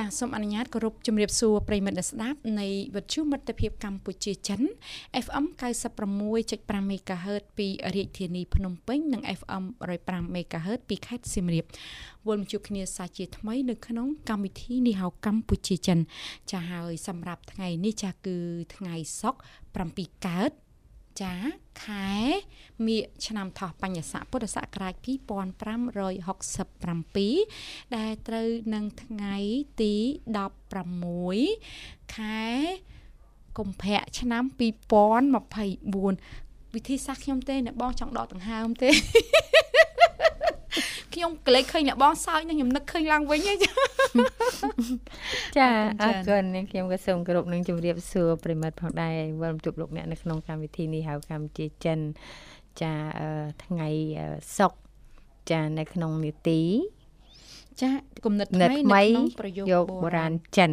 ចាសសូមអនុញ្ញាតគោរពជំរាបសួរប្រិមិត្តអ្នកស្ដាប់នៃវិទ្យុមិត្តភាពកម្ពុជាចិន FM 96.5 MHz ពីរាជធានីភ្នំពេញនិង FM 105 MHz ពីខេត្តសៀមរាបវិលមកជួបគ្នាសាជាថ្មីនៅក្នុងកម្មវិធីនេះហៅកម្ពុជាចិន ចាហើយសម្រាប់ថ្ងៃនេះចាគឺថ្ងៃសុក្រ7កើត ចាខែមិញឆ្នាំថោះបញ្ញស័កពុទ្ធសករាជ2567ដែលត្រូវនឹងថ្ងៃទី16ខែកុម្ភៈឆ្នាំ2024វិធីសាស្ត្រខ្ញុំទេអ្នកបងចង់ដកដង្ហើមទេ ខ្ញុំក្លែកឃើញអ្នកបងសើចនឹងខ្ញុំនឹកឃើញឡើងវិញចាចាអរគុណខ្ញុំក៏សូមគោរពនឹងជម្រាបសួរប្រិមិត្តផងដែរវិលជួបលោកអ្នកនៅក្នុងកម្មវិធីនេះហៅកម្ពុជាចិនចាថ្ងៃសុកចានៅក្នុងនីតិចាគំនិតថ្មីនៅក្នុងប្រយោគបុរាណចិន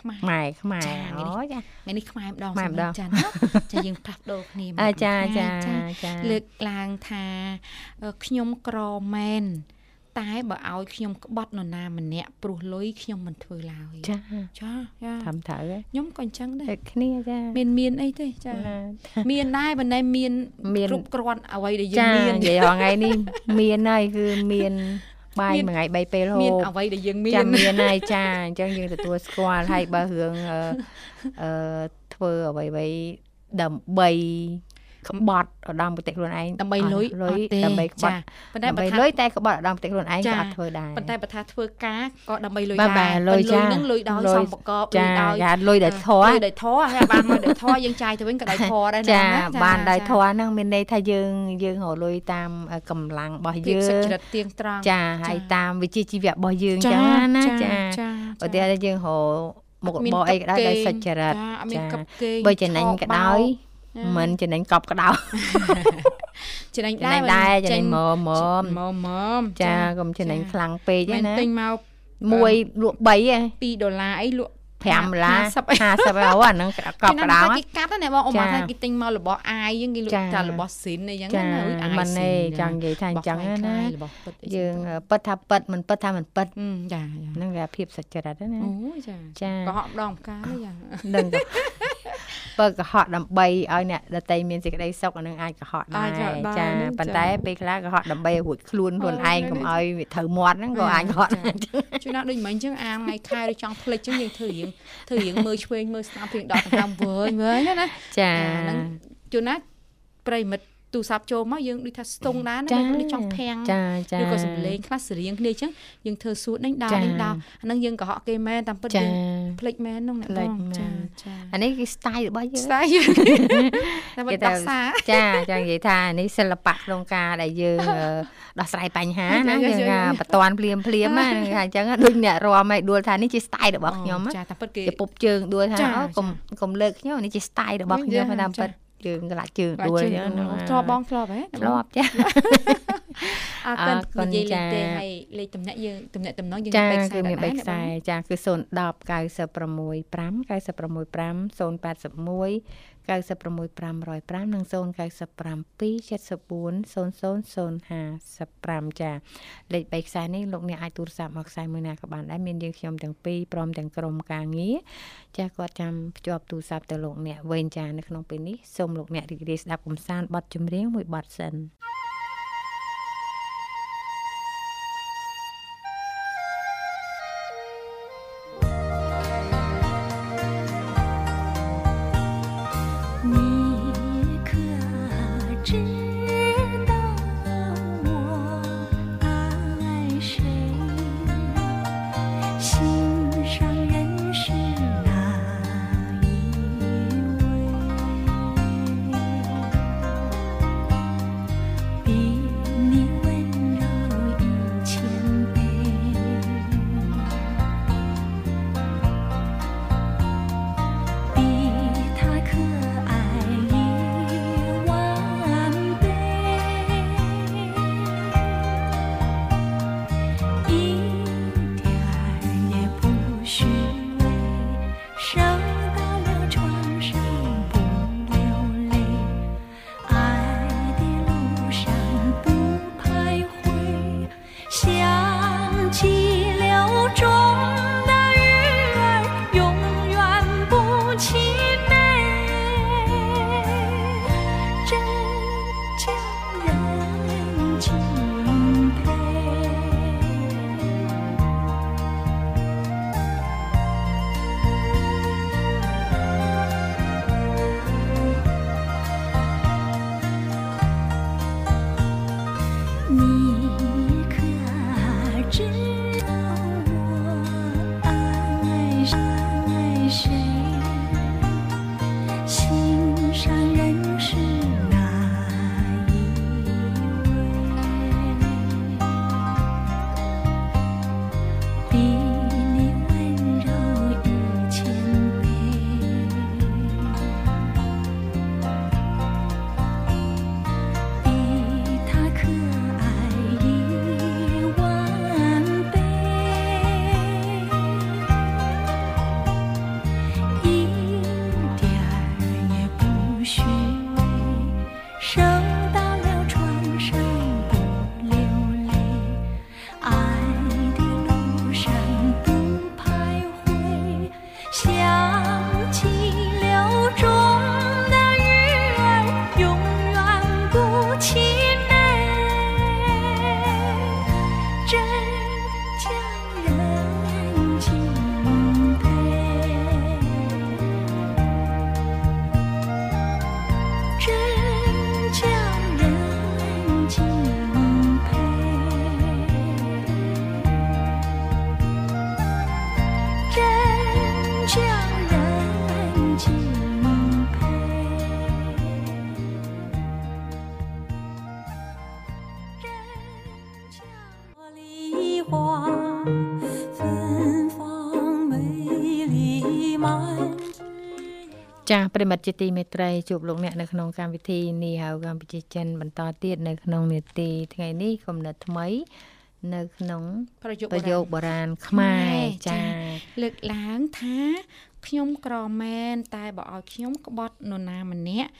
ខ្មែរខ្មែរអូចាថ្ងៃនេះខ្មែរម្ដងសម្រាប់ចាចាយើងផ្លាស់ប្ដូរគ្នាអាចាចាចាលើកឡើងថាខ្ញុំក្រមែនតែបើឲ្យខ្ញុំក្បត់នរណាម្នាក់ព្រោះលុយខ្ញុំមិនធ្វើឡើយចាចាចាធ្វើត្រូវខ្ញុំក៏អញ្ចឹងដែរគ្នាចាមានមានអីទេចាមានដែរបើណែមានគ្រប់គ្រាន់អ្វីដែលយើងមាននិយាយថ្ងៃនេះមានហើយគឺមាន បាយមួយថ្ងៃ3ពេលហូបមានអ្វីដែលយើងមានចាំមានហើយចាអញ្ចឹងយើងទទួលស្គាល់ហើយបើរឿងអឺធ្វើអ្វីៗដើម្បី ក្បត់ឧត្តមគតិខ្លួនឯងដើម្បីលុយលុយដើម្បីក្បត់ប៉ុន្តែបើលុយតែក្បត់ឧត្តមគតិខ្លួនឯងក៏អត់ធ្វើដែរប៉ុន្តែបើថាធ្វើការក៏ដើម្បីលុយដែរលុយនឹងលុយដោយសំប្រកបលុយដោយចាលុយដោយធរលុយដោយធរហើយបានមកដោយធរយើងចាយទៅវិញក៏ដោយធរដែរណាចាបានដោយធរហ្នឹងមានន័យថាយើងយើងរលុយតាមកម្លាំងរបស់យើងសុចរិតទៀងត្រង់ចាហើយតាមវិជ្ជាជីវៈរបស់យើងចឹងណាចាឧទាហរណ៍យើងរមុខរបរអីក៏ដោយដោយសុចរិតចាបើចំណេញក៏ដោយ មិនចំណេញកប់ក្តៅចំណេញដែរដែរចំណេញម៉មម៉មម៉មចាកុំចំណេញខ្លាំងពេកណាទិញមកមួយលក់3ហ៎2ដុល្លារអីលក់5ដុល្លារ50អូអាហ្នឹងកប់ក្តៅគេកាត់ណាបងអ៊ំថាគេទិញមករបស់អាយយើងគេលក់តែរបស់ស៊ីនអីចឹងណាអាយមិនទេចង់និយាយថាអញ្ចឹងណាយើងពិតថាពិតមិនពិតថាមិនពិតចាហ្នឹងវាភាពសុចរិតណាអូចាចាកុហកម្ដងម្កាលយ៉ាងនឹង បើកុហកដើម្បីឲ្យអ្នកដតីមានសេចក្តីសុខអានឹងអាចកុហកដែរចាប៉ុន្តែពេលខ្លះកុហកដើម្បីរួចខ្លួនខ្លួនឯងកុំឲ្យវាត្រូវមាត់ហ្នឹងក៏អាចកុហកជួនណាដូចមិញអញ្ចឹងអាថ្ងៃខែឬចង់ភ្លេចអញ្ចឹងយើងធ្វើរៀងធ្វើរៀងមើលឆ្វេងមើលស្ដាំព្រៀងដកដង្ហើមវើយវើយណាចាហ្នឹងជួនណាប្រិមិត្ត ទូរស័ព្ទចូលមកយើងដូចថាស្ទង់ដែរណាដូចចង់ភាំងចាចាឬក៏សំឡេងខ្លះសរៀងគ្នាអញ្ចឹងយើងធ្វើសួតដេញដោលដេញដោលអាហ្នឹងយើងកុហកគេមែនតាមពិតយើងភ្លេចមែនហ្នឹងអ្នកបងចាចាអានេះគឺ style របស់យើង style យើងតែមិនដោះសារចាចានិយាយថានេះសិល្បៈក្នុងការដែលយើងដោះស្រាយបញ្ហាណាយើងថាបតន់ភ្លាមភ្លាមណាអញ្ចឹងដូចអ្នករំឲ្យដួលថានេះជា style របស់ខ្ញុំចាតែពិតគេពុបជើងដួលថាអូកុំកុំលើកខ្ញុំនេះជា style របស់ខ្ញុំតាមពិត ជើងក្លាក់ជើងដួលអញ្ចឹងធ្លាប់បងធ្លាប់ហ៎ធ្លាប់ចាអរគុណនិយាយលេខទេហើយលេខតំណែងយើងតំណែងតំណងយើងមាន3ខ្សែចាគឺមាន3ខ្សែចាគឺ010 96 5 96 5 081 96505និង097 74 00055ចាលេខ3ខ្សែនេះលោកអ្នកអាចទូរស័ព្ទមកខ្សែមួយណាក៏បានដែរមានយើងខ្ញុំទាំងពីរព្រមទាំងក្រុមការងារចាគាត់ចាំភ្ជាប់ទូរស័ព្ទទៅលោកអ្នកវិញចានៅក្នុងពេលនេះសូមលោកអ្នករីករាយស្ដាប់កំសាន្តបទចម្រៀងមួយបទសិន虚 ចាប្រិមត្តជាទីមេត្រីជួបលោកអ្នកនៅក្នុងកម្មវិធីនេះហៅកម្ពុជាចិនបន្តទៀតនៅក្នុងនេតិថ្ងៃនេះគំនិតថ្មី នៅក្នុងប្រយុទ្ធប្រយោគបុរាណខ្មែរចាលើកឡើងថាខ្ញុំក្រមែនតែបើឲ្យខ្ញុំក្បត់នរណាម្នាក់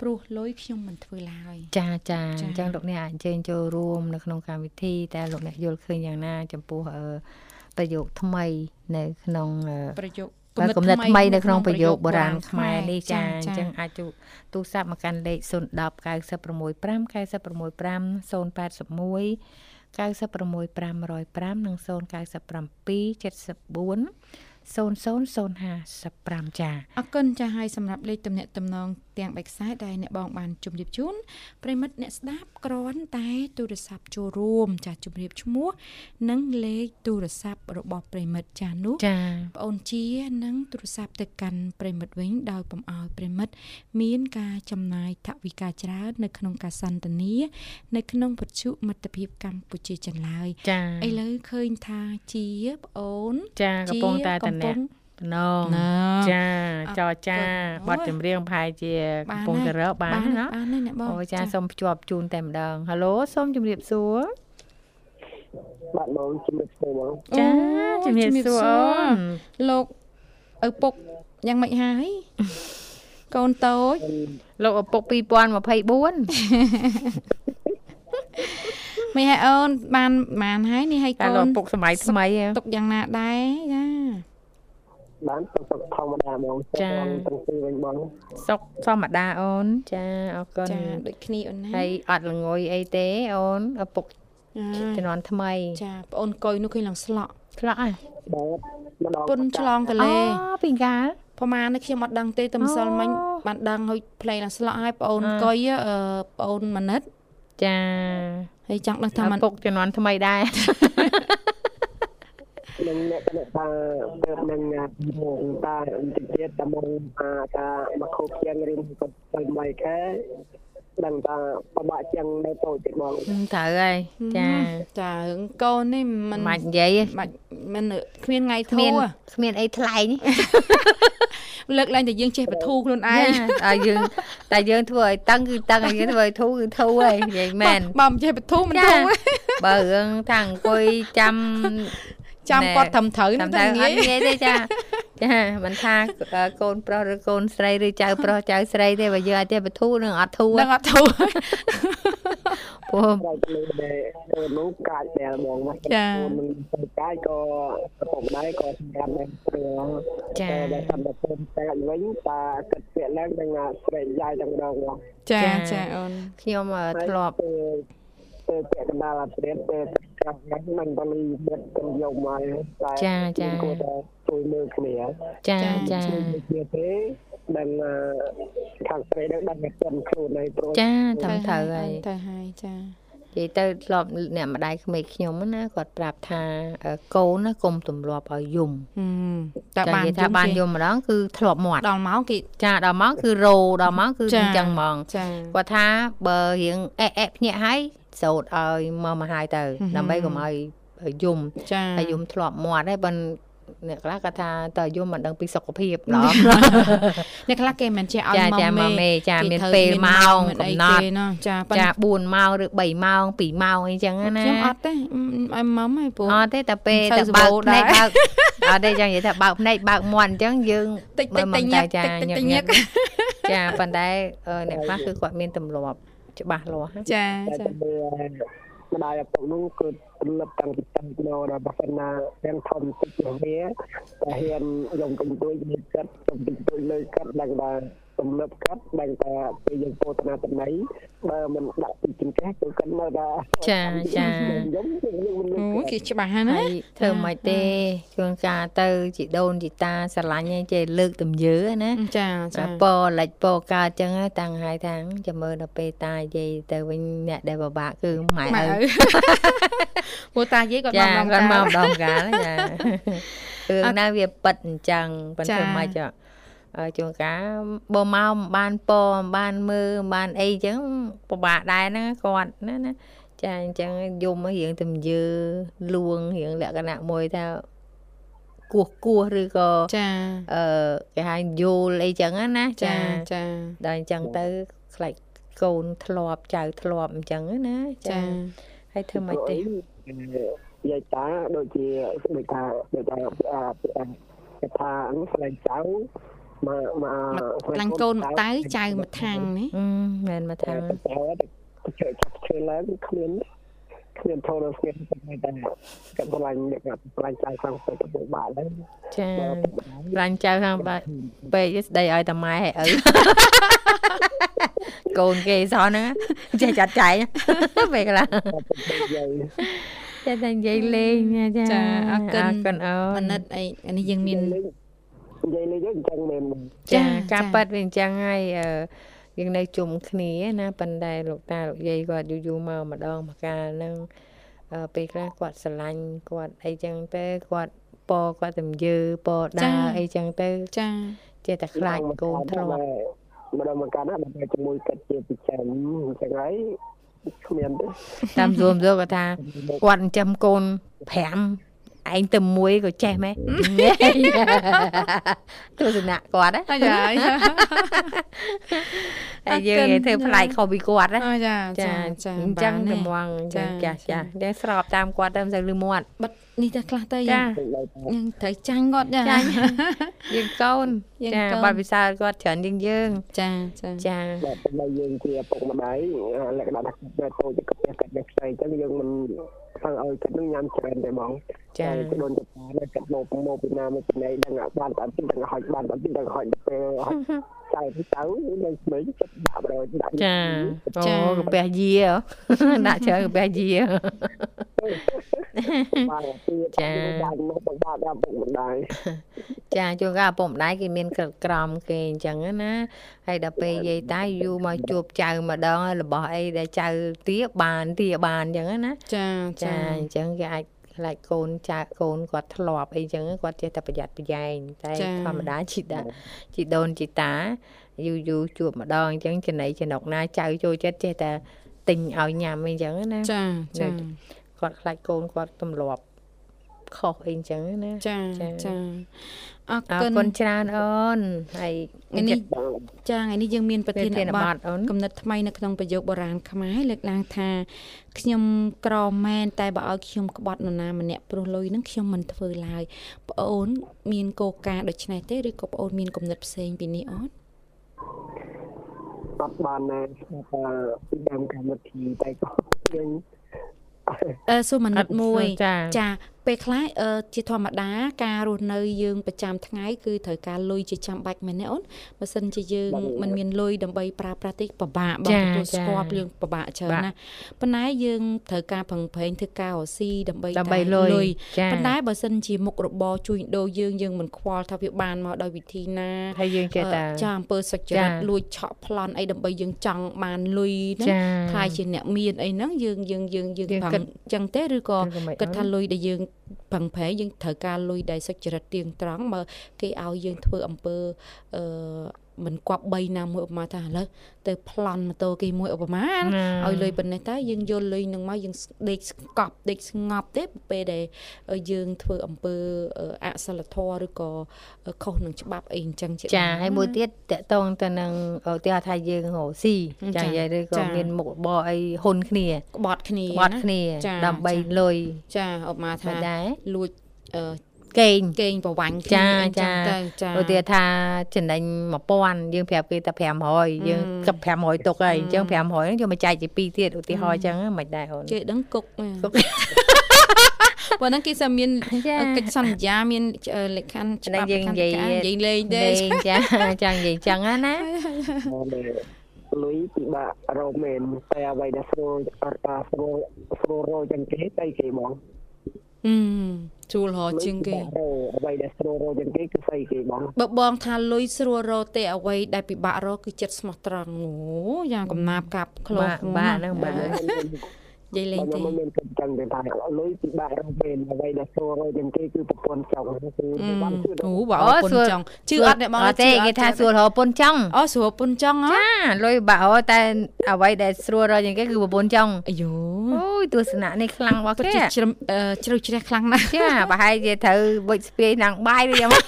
ព្រោះលុយខ្ញុំមិនធ្វើឡើយចាចាចាអញ្ចឹងលោកអ្នកអាចអញ្ជើញចូលរួមនៅក្នុងកម្មវិធីតែលោកអ្នកយល់ឃើញយ៉ាងណា ចំពោះអឺប្រយោគថ្មី នៅក្នុងអឺប្រយុទ្ធបើគំនិតថ្មីនៅក្នុងប្រយោគបុរាណខ្មែរនេះចាអញ្ចឹងអាចទូទូរស័ព្ទមកកាន់លេខ010 965 965 081 96505និង097 74 00055ចាអរគុណចាស់ហើយសម្រាប់លេខទំនាក់ទំនងទាំងបេខ្សែដែលអ្នកបងបានជម្រាបជូនប្រិមិត្តអ្នកស្ដាប់គ្រាន់តែទូរស័ព្ទចូលរួមចាស់ជម្រាបឈ្មោះនិងលេខទូរស័ព្ទរបស់ប្រិមិត្តចាស់នោះចាប្អូនជានឹងទូរស័ព្ទទៅកាន់ប្រិមិត្តវិញដោយពំអោយប្រិមិត្តមានការចំណាយថវិកាច្រើននៅក្នុងការសន្ទនានៅក្នុងវិទ្យុមិត្តភាពកម្ពុជាចិនឡើយចាឥឡូវឃើញថាជាប្អូនចាកំពុងតែកំតំពុណាង ក់តំណងណាចាចរចាអរគុណបទចម្រៀងប្រហែលជាកំពុងតែរកបានបានណាបានហើយអ្នកបងអូចាសូមភ្ជាប់ជូនតែម្ដងហៅឡូសូមជម្រាបសួរបាទបងជំរាបសួរបងចាអូជំរាបសួរអូនលោកឪពុកយ៉ាងម៉េចហើយកូនតូចលោកឪពុក2024មិនហើយអូនបានបានហើយនេះហើយកតែូលោកនឪពុកសម័យថ្មីហ៎ទុកយ៉ាងណាដែរចា បានសុខសុខធម្មតាបងសុខបងទាំងពីរវិញបងសុកធម្មតាអូន ចាអរគុណចាដូចគ្នាអូនណាហើយអត់ល្ងុយអីទេអូនឪពុកចាជំនាន់ថ្មី ចាប្អូនកុយនោះឃើញឡើងស្លក់ឆ្លក់ហ៎បាទម្ដងពុនឆ្លងតអូលេពីកាលប្រហែលនេះខ្ញុំអត់ដឹងទេតែម្សិលមិញអូបានដឹងហើយផ្លេងឡើងស្លក់ហើយប្អូនអ่ากុយអឺប្អូនមនិតចាហើយចង់ដឹងថាឪមិនពុកជំនាន់ថ្មីដែរ នឹងអ្នកកណតាទៅនឹងមកតាតិចទៀតតែមកអាតាមកខូបជាងរៀនគាត់ទៅមួយខែដឹងថាបបាក់ជាងនៅតូចទៀតបងហឹមត្រូវហើយចាចារឿងកូននេះមិនមិននិយាយទេមិនមិនគ្មានថ្ងៃគ្ធូមានរគ្មានអីថ្លែងលើកឡើងតែយើងចេះបធូរខ្លួនឯឯងងតែយើងតែយើងធ្វើឲ្យតឹងគឺតឹងឲ្យយើងធ្វើឲ្យធូរគឺធូរហើយនិយាយមែនបើមិនចេះបធូរមិនចាធូរបើរឿងថាអង្គុយចាំ ចាំគាត់ត្រឹមត្រូវតាមទៅទៅអងាយត់ងាយទេចាចាមិនថាកូនប្រុសឬកូនស្រីឬចៅប្រុសចៅស្រីទេបើយើងអាចទេបធូរនឹងអត់ធូរនឹងអត់ធូរព្រោះតែលើដែលកូននោះកាចដែលបងមកចាកូននឹងទៅកាចក៏ប្រពដែរក៏សម្រាប់ដែរព្រោះចាតែដែលតាមតែកូនតែវិញតាគិតពាក្យឡើងនឹងស្រែកយាយទាំងដងមកចាចាចាអូនខ្ញុំអឺធ្លាប់ ទៅទៅពាក្យកណ្ដាលអត្រាទៅកាប់ហ្នឹងមិនបានមានទៅយកមកតែចាចាគួរតែជួយមើលគ្នាចាចាជួយមើលគ្នាទេដឹងអឺខាងស្រីនឹងដឹងតែខ្លួនខ្លួនឯងព្រោះចាតាមត្រូវហើយទៅហើយចានិយាយទៅធ្លាប់អ្នកម្ដាយក្មេកខ្ញុំណាគាត់ប្រាប់ថាអឺកូនណាកុំទម្លាប់ឲ្យយំហឹមតែចាបាននិយាយថាបានយំម្ដងគឺធ្លាប់មាត់ដល់មកគេចាដល់មកគឺរោដល់មកគឺចាអញ្ចឹងហ្មងចាគាត់ថាបើរៀងអេអេភ្ញាក់ហើយ សោតឲ្យមកមកហើយទៅហឹមដើម្បីកុំឲ្យយំចាហើយយំធ្លាប់មាត់ហើយបើអ្នកខ្លះគាត់ថាតើយំមិនដឹងពីសុខភាពឡំអ្នកខ្លះគេមិនចេះឲ្យចាមកចាមកមេមេចាគេមានត្រូវពេលម៉ោងមានកំអីណត់គេណោះចាប៉ុន្ចាតែ4ម៉ោងឬ3ម៉ោង2ម៉ោងអីចឹងណាខ្ញុំអត់ទេឲ្យម៉មឲ្យពូអត់ទេតែពេលទៅតែសម្បូបើរកភ្នែកដែរបើកអត់ទេចឹងនិយាយថាបើកភ្នែកបើកមាត់អញ្ចឹងយើងតិចតិចមើតិលចញឹកចាតិចតិចញឹកញឹញឹកកចាប៉ុន្តែអឺអ្នកខ្លះគឺគាត់មានទម្លាប់ ច្បាស់លាស់ណាចាតែចាទៅម្ដាយឪពុកនោះគឺ ទម្លាប់តាំងពីតាំងពីដល់ដល់បើសិនណាទាំងធំតិចជាងវាតែហ៊ានយកកុំទួយនេះកាត់កុំពីទួយលើកាត់ដឹងថាទម្លាប់កាត់ដឹងថាពេលយើងពោលតាតំណៃបើមិនដាក់ពីចង្កេះគឺគាត់នៅថាចាចាខ្ញុំយើងមិនអូគេច្បាស់ហើយណាហើយធ្វើមិនទេជួនកាលទៅជីដូនជីតាស្រឡាញ់ឯងចេះលើកទំយើណាចាចាពលិចពកើតចឹងហើយតាំងហើយថាចាំមើលដល់ពេលតានិយាយទៅវិញអ្នកដែលពិបាកគឺម៉ែម៉ែឪឪពូតាយាយគាត់ចាមកគាត់មកមកម្ដងកាលចាគឺណាវាប៉ិតអញ្ចឹងប៉ុន្ចាតែមិនចអឺជួនកាលបើមកមិនបានពមិនបានមើលមិនបានអីចឹងពិបាកដែរហ្នឹងគាត់ណាណាចាអញ្ចឹងយំរៀងទំយើលួងរៀងលក្ខណៈមួយថាគោះគោះឬក៏ចាអឺគេហៅយូលអីចឹងណាចាចាចាដល់អញ្ចឹងទៅខ្លាច់កូនធ្លាប់ចៅធ្លាប់អញ្ចឹងណាចាហើយធ្វើមិនទេ យាយតាដូចជាដូចថាដូចថាអាគេថាអញ្ចឹងស្លែងចៅមកមកខ្លាញ់កូនមកតៅចៅមកថាំងនេះអឺមែនមកថាថាទៅទៅជឿចាប់ឈើឡើងគ្មាន គ្មានធនស្គៀនតែគាត់ឆ្លាញ់គាត់ឆ្លាញ់ចៅខាងទៅទៅបាក់ហើយចាខ្លាញ់ចៅខាងបាក់ពេកស្ដីឲ្យតាម៉ែឲ្យឪកូនគេសោះហ្នឹងចេះចាត់ចែងពេលខ្លះទៅយាយចេះតែនិយាយលេងណាចាចាអរគុណអរគុណអូមននិតអីអានេះយើងមាននិយាយលេងអញ្ចឹងមែនចាចាការចាប៉ាត់វាអញ្ចឹងហើយអឺ យើងនៅជុំគ្នាណាប៉ុន្តែលោកតាលោកយាយគាត់យូរយូរមកម្ដងមកកាលហ្នឹងអឺពេលខ្លះគាត់ស្រឡាញ់គាត់អីចឹងទៅគាត់ពគាត់ទំយើពដើរអីចឹងទៅចាចេះតែខ្លាចកូនធ្លាប់ម្ដងមកកាលណាដល់ជាមួយកាត់ជាពិចារណាអញ្ចឹងហើយគ្មានទេតាមសួរសួរគាត់ថាគាត់ចិញ្ចឹមកូន5 ឯងទៅមួយក៏ចេះម៉េះទស្សនៈគាត់ណាហើយចាហើយយើងនិយាយធ្វើប្លែកខុសពីគាត់ណាអូចាចាចាចាអញ្ចឹងបានត្មងអញ្ចឹងចាចាស់ចាស់តែស្របតាមគាត់ទៅមិនសូវលឺមាត់បិទនេះទៅខ្លះទៅចាយើងយើងត្រូវចាញ់គាត់ចាចាញ់យើងកូនយើងចាកូនបាត់ពិសោធន៍គាត់ច្រើនជាងយើងចាចាចាបាទតែយើងជាឪពុកម្ដាយលក្ខណៈថាគាត់តូចកាត់កាត់យ៉ាងខ្ចីអញ្ចឹងយើងមិនធ្វើឲ្យគាត់នឹងញ៉ាំច្រើនទេហ្មងចាទៅដូនទៅតែកាត់មកមកពីណាមកពីណីដឹងបានតែទីដឹងហុចបានតែទីដឹងហុចទៅពេលហុចចៅទៅនៅស្មីចិត្តដាក់ដល់ដាក់ចាអូកាពះយាហ៎ដាក់ច្រើនកាពះយាបាទទីបានមកបង្បាក់ដល់ពុកម្ដាយចាជួនកាលឪពុកម្ដាយគេមានក្រឹតក្រមគេអញ្ចឹងណាហើយដល់ពេលយាយតាយូរមកជួបចៅម្ដងហើយរបស់អីដែលចៅទាបានទាបានអញ្ចឹងណាចាចាចាអញ្ចឹងគេអាច ខ្លាចកូនចៅកូនគាត់ធ្លាប់អីចឹងគាត់ចេះតែប្រយ័ត្នប្រយែងតែធម្មតាជីតាជីដូនជីតាយូរយូរជួបម្ដងអញ្ចឹងចំណៃចំណុកណាចៅចូលចិត្តចេះតែទិញឲ្យញ៉ាំអីចឹងណាចាចាគាត់ខ្លាចកូនគាត់ទម្លាប់ខុសអីអញ្ចឹងណាចាចាចា អរអរគុណគុណច្រើនអូនហើយថ្ងៃនេះចាថ្ងៃនេះយើងមានប្រធានប្រធានបបទទអូនកំណត់ថ្មីនៅក្នុងប្រយោគបុរាណខ្មែរលើកឡើងថាខ្ញុំក្រមែនតែបើឲ្យខ្ញុំក្បត់នរណាម្នាក់ព្រោះលុយនឹងខ្ញុំមិនធ្វើឡើយប្អូន មានគោលការណ៍ដូច្នេះទេឬក៏ប្អូនមានគំនិតផ្សេងពីនេះអូនអត់បានណាស្ដាប់ថាពីដើមកម្មវិធីតែក៏យើងអឺសួរមនិតមួយចាចា ពេលខ្លះអឺជាធម្មតាការរស់នៅយើងប្រចាំថ្ងៃគឺត្រូវការលុយជាចាំបាច់មែនទេអូនបើសិនជាយើងមិនមានលុយដើម្បីប្រើប្រាស់ទេពិបាកបងទទួលស្គាល់យើងពិបាកច្រើនណាស់ប៉ុន្តែយើងត្រូវការប្រឹងប្រែងធ្វើការរកស៊ីដើម្បីដើម្បីតែលុយចាប៉ុន្តែបើសិនជាមុខរបរជួញដូរយើងយើងមិនខ្វល់ថាវាបានមកដោយវិធីណាហើយយើងចេះតែអឺចាអំពើសុចរិតចាលួចឆក់ប្លន់អីដើម្បីយើងចង់បានលុយហ្នឹងចាខ្លាយជាអ្នកមានអីហ្នឹងយើងយើងយើងយើងយើងប្រឹងគិតចឹងទេឬក៏យើងក៏មិនគិតថាអត់លុយដែលយើង ប្រឹងប្រែងយើងត្រូវការលុយដែលសុចរិតទៀងត្រង់មកគេឲ្យយើងធ្វើអំពើអឺ មិនគប់បីណាមួយឧបមាថាឥឡូវទៅប្លន់ម៉ូតូគេមួយឧបមាណាឲ្យលុយប៉ុណ្ណេះតើយើងយកលុយនឹងមកយើងដេកស្កប់ដេកស្ងប់ទេពេលដែលយើងធ្វើអំពើអសិលធម៌ឬក៏ខុសនឹងច្បាប់អីអញ្ចឹងជាចាហើយមួយទៀតតកតងទៅនឹងឧទាហរណ៍ថាយើងរកស៊ីចាចានិយាយឬក៏ចាមានមុខរបរអីហ៊ុនគ្នាក្បត់គ្នាក្បត់គ្នាចាដើម្បីចាលុយចាឧបមាថាមិនដែរលួច អឺកេងកេងប្រវាញ់ចាគ្នាអីចឹចាងទៅចាឧទាហរណ៍ថាចំណេញ1000យើងប្រាប់គេតែ500យើងគិត500ទុកហើយអញ្ចឹង500ហ្នឹងយកមកចែកជា2ទៀតឧទាហរណ៍អញ្ចឹងមិនដែរអូនគេដឹងគុកគុកប៉ុន្តែគេសាមានចាកិច្ចសន្យាមានអឺលក្ខខណ្ឌច្បាប់យើងលក្ខខណ្ឌនិយាយការនិយាយលេងទេលេងចាចានិយាយអញ្ចឹងណាណាលុយពិបាករកមែនតែអ្វីដែលស្រួលអត់តាស្រួលស្រួលរកចឹងគេតែគេហ្មងអឺ ជួលរកជាងគេលុយពិបាករកអ្វីដែលស្រួលរកចឹងគេគឺស្អីគេហ្មងបើបងថាលុយស្រួលរកទេអ្វីដែលពិបាករកគឺចិត្តស្មោះត្រង់អូយ៉ាងកំណាប់កាប់ក្លោបាក់បាក់ហ្នឹងបាក់និ យាយលេងខ្ញុំទេមិនមានគិតចឹងទេថាលុយពិបាករកមែនអ្វីដែលស្រួលរកចឹងគេគឺប្រព័ន្ធចង់គឺអឺបានជឿអូបើអរគុណចង់ជឿអត់អ្នកបងអត់ទេគេថាស្រួលរកពុនចង់អូស្រួលពុនចង់ហ៎ចាលុយបាក់រកតែអ្វីដែលស្រួលរកជាងគេគឺប្រពន្ធចង់អាយូអូយទស្សនៈនេះខ្លាំងរបស់ពិតគេជាជ្រឹមអឺជ្រៅជ្រះខ្លាំងណាស់ចាប្រហែលជាត្រូវវិចស្ពាយណាំងបាយឬយ៉ាងម៉េច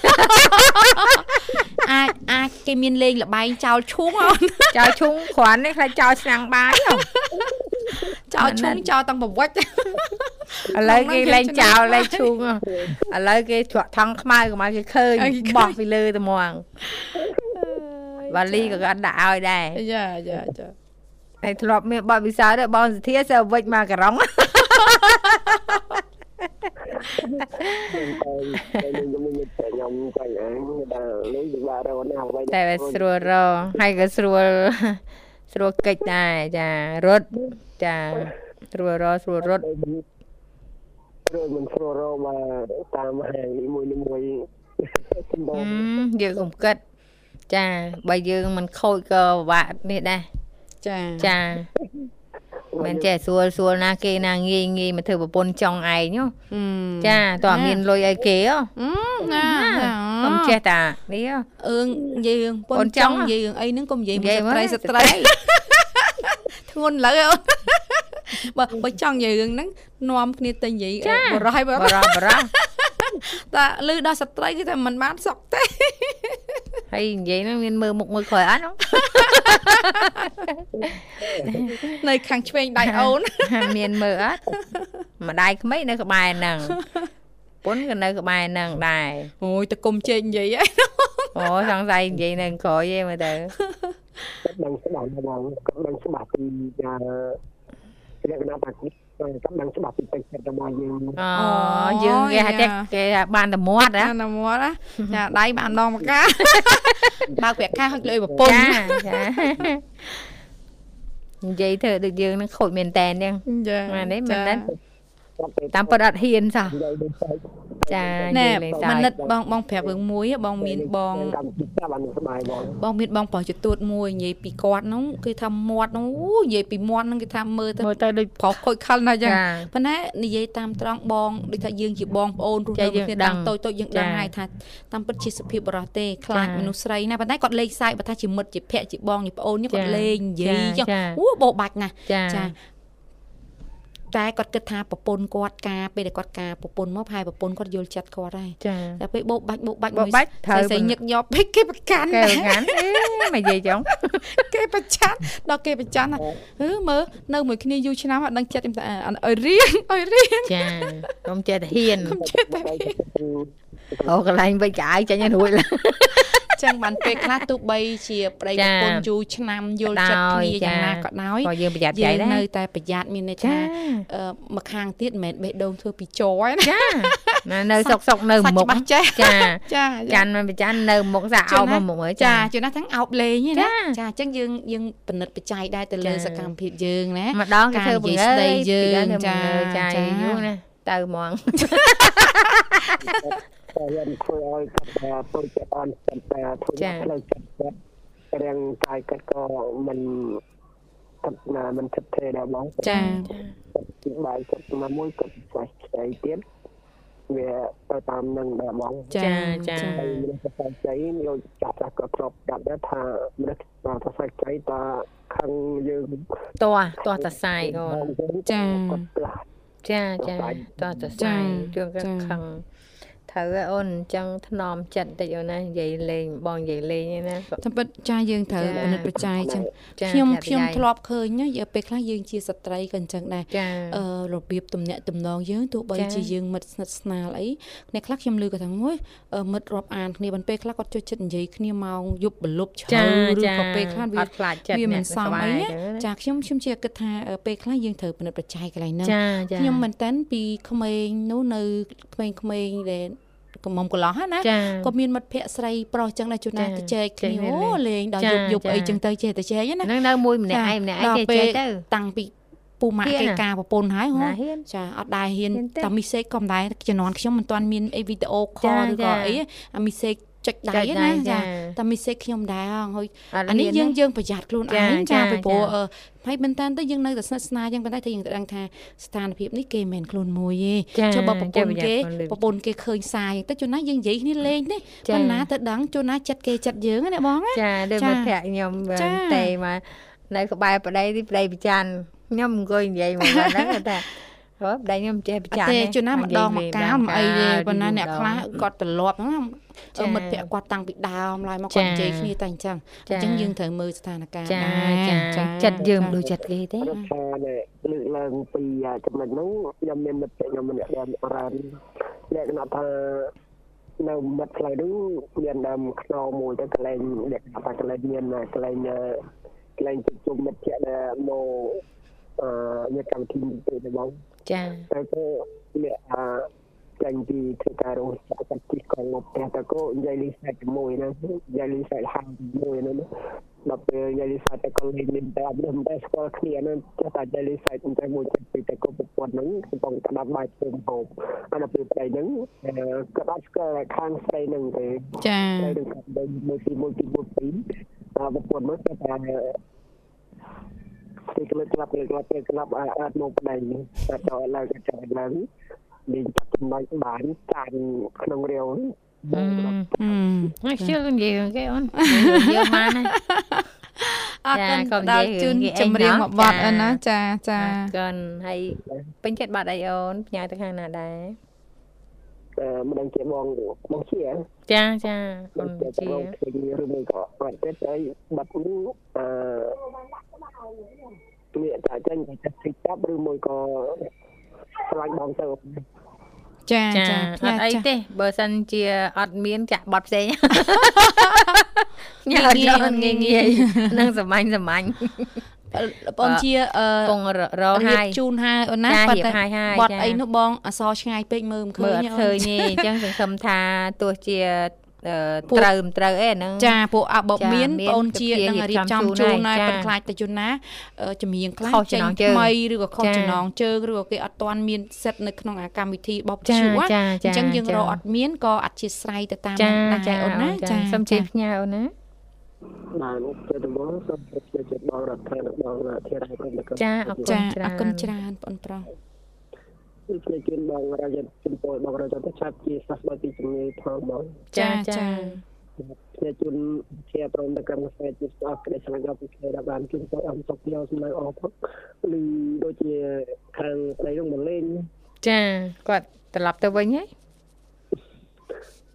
អាចអាចគេមានលេងលបែងចោលឈូងអូនចោលឈុងគ្រាន់នេះខ្លាចចោលឆ្នាំងបាយហ៎ ចោលឈូងចោលតាំងប្រវិចឥឡូវគេលែងចោលលែងឈូងហ៎ឥឡូវគេច្រកថងខ្មៅកុំឲ្យគេឃើញឲ្យគេឃើញបោះពីលើទៅហ្មងវ៉ាលីក៏គាត់ដាក់ឲ្យដែរយ៉ាយ៉ាចាហើយធ្លាប់មានបទពិសោធន៍ដែរបងសធាសើវិចមកការុងតែខ្ញុំមិនតែខ្ញុំចាញ់អាងដែលលុយពិបាករកណាអ្វីតែវាស្រួលរកហើយក៏ស្រួលស្រួលកិច្ចដែរចារត់ ចាស្រួលរកស្រួលរត់ឬមិនស្រួលរកមកតាមហាងនីមួយនីមួយសម្បហឹូរមយើងកុំគិតចាបើយើងមិនខូចក៏ពិបាកនេះដែរចាចាមិនចេះស្រួលស្រួលណាគេណាងាយងាយមកធ្វើប្រពន្ធចង់ឯងហ៎ហឹមចាតើអត់មានលុយឲ្យគេហ៎អឺណាកុំចេះតានេះហ៎អឿងនិយាយរឿងពុពុននចចង់ង់និយាយរឿងអីហ្នឹងកុំនិយាយនិយាយមកស្ត្រីមកស្ត្រី ធ្ងន់លើអូនបើបើចង់និយាយរឿងហ្នឹងនាំគ្នាទៅនិយាយបរោះឲ្យបបរោះរោះបរោះតែលឺដល់ស្ត្រីគឺថាមិនបានសុកទេហើយនិយាយហ្នឹងមានមើលមុខមើលក្រោយអត់ហ៎នៅខាងឆ្វេងដៃអូនមានមើលអត់ម្ដាយក្មេកនៅក្បែរហ្នឹងពុនក៏នៅក្បែរហ្នឹងដែរអូយតគុំជែកនិយាយហ៎អូសង្ស័យនិយាយនៅក្រោយឯងមើលទៅគាត់ ដឹងច្បាស់ហ្មងគាត់ដឹងច្បាស់ពីអាលក្ខណៈតាគិតគាត់ដឹងច្បាស់ពីបេក្ខរបស់យើងអូយើងគេហៅចេះគេថាបានតែមាត់ហ៎អាណាមាត់ណាចាដៃបានដងមកកាបើកប្រាក់ខែហុចលុយប្រពន្ធចាចានិយាយធ្វើដូចយើងនឹងខូចមែនតែនហ្នឹងចាអានេះមិនដឹងគាត់ទៅ តាមពិតអត់ហ៊ានសោះនិយាយដូចទៅចាណែនិយាយលេងសើមចនិតបងបងប្រាប់រឿងមួយបងមានបងកម្មវិធីប្រាប់បានស្បាយបងបងមានបងប្រុសចទួតមួយនិយាយពីគាត់ហ្នឹងគឺថាមាត់ហ្នឹងអូនិយាយពីមាត់ហ្នឹងគេថាមើលទៅមើលទៅដូចប្រុសខូចខលណាស់ចឹងចាប៉ុន្តែនិយាយតាមត្រង់បងដូចថាយើងជាបងប្អូនរស់ចានៅយើងគ្នាដឹងតាំងតូចតូចយើងដឹងចាហើយថាតាមពិតជាសភាពបរោះទេខ្លាចចាមនុស្សស្រីណាប៉ុន្តែគាត់លេងសើចបើថាជាមិត្តជាភ័ក្រជាបងជាប្អូននេះគាត់ចាលេងនិយាយចាចឹងចាអូបោបាច់ណាស់ចាចា តែគាត់គិតថាប្រពន្ធគាត់ការពេលដែលគាត់ការប្រពន្ធមកហើយប្រពន្ធគាត់យល់ចិត្តគាត់ហើយចាតែពេលបោកបាច់បោកបាច់បោកបាច់ត្រូវស្រីញឹកញាប់ពេកគេប្រកាន់កែងាន់អេមកនិយាយចឹងគេប្រចាំដល់គេប្រចាំអឺមើលនៅមួយគ្នាយូរឆ្នាំអត់ដឹងចិត្តខ្ញុំតែឲ្យរៀនឲ្យរៀនចាកុំចេះតែហ៊ានចិត្តតែអូកន្លែងវិចកាយចាញ់ឲ្យរួចឡើយ ចឹងបានពេលខ្លះទោះបីជាប្តីចាប្រពន្ធយូរឆ្នាំយល់ចិត្តគ្នាយ៉ាងណាក៏ដោយក៏យើងប្រយ័ត្នយើចាយងដែរនៅតែប្រយ័ត្នមានន័យចាថាអឺមកខាងទៀតមិនមែនបេះដូងធ្វើពីចរណាចាណានៅសុកសុកនៅសាច់មុខច្បាស់ចេះចាចាកាន់មិនប្រចាំនៅមុខសាអោបមកមុខហើយចាចាជួនណាស់ទាំងអោបលេងហ្នឹងចាណាចាអញ្ចឹងយើងយើងពិនិត្យបច្ច័យដែរទៅលើចាសកម្មភាពយើងណាម្ដងគេធ្វើបង្រើយការនិយាយស្ដីយើងពីដើមធ្វើបង្រើយចាចាចាយូរណាទៅហ្មង តែយើងធ្វើឲ្យគាត់ថាទៅចិត្តអន់ចិត្តតែធ្វើចាផ្លូវចិត្តគាត់រាងកាយគាត់ក៏មិនគាត់ណាមិនចិត្តទេដែរបងចាពីបាយគាត់មកមួយគាត់ស្វែងស្អីទៀតវាទៅតាមនឹងដែរបងចាចាហើយមនុស្សសង្ស័យយកចាស់ចាស់ក៏ធ្លាប់កាត់ដែរថាមនុស្សសង្ស័យតាខឹងយើងតោះតោះតសាយអូនចាគាត់ផ្លាស់ចាចាតោះតចាសាយជួនក៏ចាខឹង ត្រូវហើយអូនអញ្ចឹងថ្នមចិត្តតិចអូនណានិយាយលេងបងនិយាយលេងឯណាក៏តាមពិតចាយើងត្រូវចាពិនិត្យបច្ច័យអញ្ចឹងចាខ្ញុំប្រយ័ត្នខ្ញុំប្រយ័ត្នធ្លាប់ឃើញណាពេលខ្លះយើងជាស្ត្រីក៏អញ្ចឹងដែរចាអឺរបៀបទំនាក់ទំនងយើងទោះបីចាជាយើងមិត្តស្និទ្ធស្នាលអីអ្នកខ្លះខ្ញុំឮគាត់ថាមួយអឺមិត្តរាប់អានគ្នាបន្ពេលខ្លះគាត់ចូលចិត្តនិយាយគ្នាម៉ោងយប់បលប់ជ្រៅចាឬចាក៏ពេលខ្លះវាអត់ខ្លាចចិត្តវាមិនសមអីអ្នកណាសប្បាយចាខ្ញុំខ្ញុំជាគិតថាអឺពេលខ្លះយើងត្រូវពិនិត្យបច្ច័យកន្លែងហ្នឹងចាចាខ្ញុំមែនតើពីក្មេងនោះនៅក្មេងៗដែល កំមុំកន្លោះហ្នឹងណាចាក៏មានមិត្តភ័ក្តិស្រីប្រុសចឹងដែរជួនណាចាទៅចែកគ្នាចែកគ្នាអូលេងដល់ចាយប់យប់ចាអីចឹងទៅចេះតែចែកណាហ្នឹងនៅមួយម្នាក់ឯងម្នាក់ឯងដល់គេពេលចេះទៅតាំងពីពូម៉ាក់ហ៊ានគេណាការប្រពន្ធហើយហ៎ណាហ៊ានចាអត់ដែរហ៊ានហ៊ានទេតែមីសេកក៏មិនដែរជំនាន់ខ្ញុំមិនទាន់មានអីវីដេអូខចាលឬចាក៏អីអាមីសេក ចុចដៃចុចដៃណាចាចាតែមីសេកខ្ញុំដែរហ៎ហើយអត់អានេះហ៊ាយើងទេយើងប្រយ័ត្នខ្លួនចាឯងចាចាពីព្រោះចាអឺហើយមែនតើទៅយើងនៅតែស្និទ្ធស្នាលចឹងប៉ុន្តែតែយើងទៅដឹងថាស្ថានភាពនេះគេមិនមែនខ្លួនមួយទេចាចុះបើប្រពចាន្ធប្រយ័ត្នគេខ្លួនលឿនប្រពន្ធគេឃើញសាយទៅជួនណាយើងនិយាយគ្នាលេងទេចាប៉ុន្តែទៅដឹងជួនណាចិត្តគេចិត្តយើងណាបងណាចាដូចចាមិត្តភក្តិខ្ញុំចាទេមកនៅក្បែរប្តីទីប្តីប្រច័នខ្ញុំអង្គុយនិយាយមកហ្នឹងគាត់ថា អូប្តីខ្ញុំចេះប្រអត់ច័នទេជួនណាម្ដងមកកាលមកអីទេប៉ុន្តែអ្នកខ្លះចាគាត់ត្រឡប់ហ្នឹងចាអឺមិត្តភក្តិគាត់តាំងពីដើមឡើយមកចាគាត់និយាយគ្នាតែអញ្ចឹងចាអញ្ចឹងយើងត្រូវមើលស្ថានភាពចាដែរចាចិត្តយើងមិនដូចចិត្តគេទេរដ្ឋានេះលើកឡើងពីចំណុចហ្នឹងខ្ញុំមានមិត្តភក្តិខ្ញុំម្នាក់ដែលរ៉ានលក្ខណៈថានៅមិត្តផ្លូវហ្នឹងមានដើមខ្នោមួយទៅកន្លែងលក្ខណៈថាកន្លែងមានកន្លែងអឺកន្លែងជួបជុំមិត្តភក្តិដែលមកអឺមានកម្មវិធីទៅទៅបង ចាតែក៏អ្នកអឺចាញ់ពីធ្វើការរស់ចាក់ចាក់ទីកងមកផ្ទះទៅក៏និយាយលីសាច់ជាមួយណានិយាយលីសាច់ហាងជាមួយណាដល់ពេលនិយាយលីសាច់តែក៏លេងមានតែអត់ដឹងតែស្គាល់គ្នាណាចេះតែនិយាយលីសាច់តែមួយចិត្តពីតែក៏ប្រពន្ធហ្នឹងកំពុងក្តាប់បាយធ្វើហូបអាដល់ពេលប្តីហ្នឹងអឺក៏អត់ស្គាល់ខាងស្រីហ្នឹងទេចាស្រីហ្នឹងក៏ដឹងមួយទីមួយទីមួយពីរតែប្រពន្ធមកតែ តែទីក្លឹបក្លាប់ក្លាប់ក្លាប់អាចមកប្តីតែទៅឡើងក៏ចាំឡើងលេងចាប់ចំណុចបានចានក្នុងរាវអឺហឹមមកជិលនិយាយគេអូនយើងបានណាអត់ចាកាន់កុំនិយាដល់យជូនរឿងគេឯងចម្រៀងណោះមកបត់ចាអីណាចាចាកនហើយពេញចិត្តបាត់អីអូនផ្ញើទៅខាងណាដែរអឺមិនដឹងជាបងបងជាចាចាអូនជាជាបងឃើញឬមួយក៏អត់ទេតែបាត់នេះអឺ មានតែចាញ់តែទីចាប់ឬមួយក៏ឆ្លាញ់បងទៅចាចាចាអត់អីចាទេបើសិនជាអត់មានចាក់បត់ផ្សេងញ៉ាំងាយៗយកងាយងាយៗនឹងសាមញ្ញសាមញ្ញបងជាអឺពងរររៀហាបយជូនហើយអូនណាចាប៉ុរៀន្បតែហាយហាយបត់ចាអីនោះបងអសរឆ្ងាយពេកមើលមិនឃើមើលញអត់ឃើញទេអញ្ចឹងសង្ឃឹមថាទោះជាអឺពួក ត្រូវមិនត្រូវអីអាហ្នឹងចាពួកអបបចាមានមានបងជាទៅនឹងរៀរៀបបចំចំជូជូននហើហើយយចាប៉ុន្តែខ្លាចតែជូនណាអឺចម្រៀងខ្លះខុសចំណងជើងថ្មីឬក៏ខុសចាចំណងជើងឬក៏គេអត់ទាន់មានសិទ្ធនៅក្នុងអាកម្មវិធីបបចាជួអចាញ្ចាចឹងយើងចារកអត់មានក៏អធិស្ឋានទៅតាមចាហ្នឹងដែរចាអូនណាចាសុំជិះផ្ញើអូនណាបានជាទៅបងសូមជម្រាបជូនបងរដ្ឋាភិបាលបងធារាយគុំទៅចាអរគុណចាច្រើនអរគុណច្រើនបងប្រុស ជម្រាបជូនបងរាជជំពរបងរាជទៅចាប់ជាសះស្បើពីជំនាញផងបងចាចាអជាជូនជាព្រមទាំងកម្មការជាស្អប់ក្តីស្រឡាញ់ដល់ពីគ្នាដែលបានជូនទៅអំសុកយកសំណើអស់ផងឬដូចជាខាងប្តីនោះមកលេងចាគាត់ត្រឡប់ទៅវិញហើយ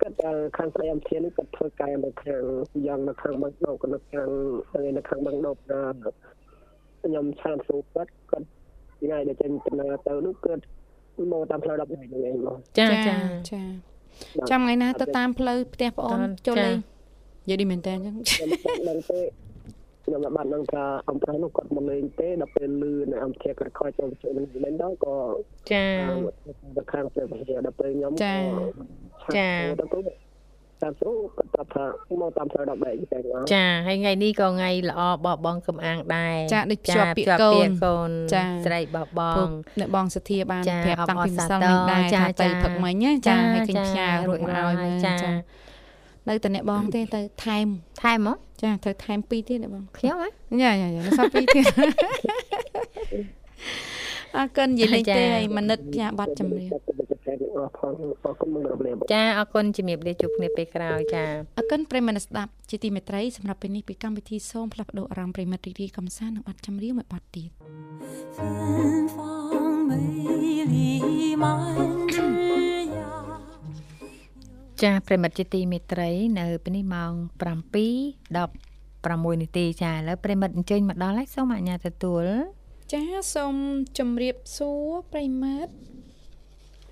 គាត់ថាខាងប្តីអំធាននេះគាត់ធ្វើការនៅខាងយ៉ាងនៅខាងបឹងដប់នៅខាងនៅខាងបឹងដប់ខ្ញុំឆានសួរគាត់គាត់ថ្ងៃដែលចេញដំណើរទៅនោះគាត់ មកតាមផ្លូវ10ថ្ងៃហ្នឹងឯងមកចាចាចាចាចាំថ្ងៃណាទៅតាមផ្លូវផ្ទះប្អូនចាចូលលេងនិយាយនេះមែនតើអញ្ចឹងខ្ញុំមិនដឹងទេខ្ញុំបានដឹងថាអំប្រុសនោះគាត់មកលេងទេដល់ពេលលឺនៅអំធាគាត់ខ້ອຍចូលជួយនឹងលេងដល់ក៏ចាទៅខាងព្រះវិហារដល់ពេលខ្ញុំចាចាទៅទៅ តាមស្រួលគាត់ប្រាប់ថាមកតាមផ្លូវ10បែកតែមកចាហើយថ្ងៃនេះក៏ថ្ងៃល្អបោះបងកំអាងដែរចាដូចភ្ជាប់ពាក្យកូនកូនចាស្រីបោះបពុងកអ្នកបងសធាបានចាប្រាប់តាំងពីអបអរម្សិលសាទរនេះដែរចាថាទៅចាផឹកមិញណាចាឲ្យឃើញផ្ញើរួចមកឲ្យមើលចាចានៅតែអ្នកបងទេទៅថែមថែមមកចាត្រូវថែមពីរទៀតអ្នកបងខ្ញុំហ៎យ៉ាយ៉ាយ៉ានៅសល់ពីរទៀត អរគុណនិយាយលេងទេហើយមនិតផ្ញើប័ណ្ណចម្រៀងចាអរគុណជំរាបលាជួបគ្នាពេលក្រោយចាអរគុណប្រិមមស្ដាប់ជាទីមេត្រីសម្រាប់ពេលនេះពីកម្មវិធីសូមផ្លាស់ប្ដូរអារម្មណ៍ប្រិមត្តរីរីកំសាន្តនឹងប័ណ្ណចម្រៀងមួយប័ណ្ណទៀតចាប្រិមត្តជាទីមេត្រី នៅពេលនេះម៉ោង7:10 6នាទីចាឥឡូវប្រិមិត្តអញ្ជើញមកដល់ហើយសូមអញ្ញាតទទួល ចាសូមជម្រាបសួរប្រិយមិត្ត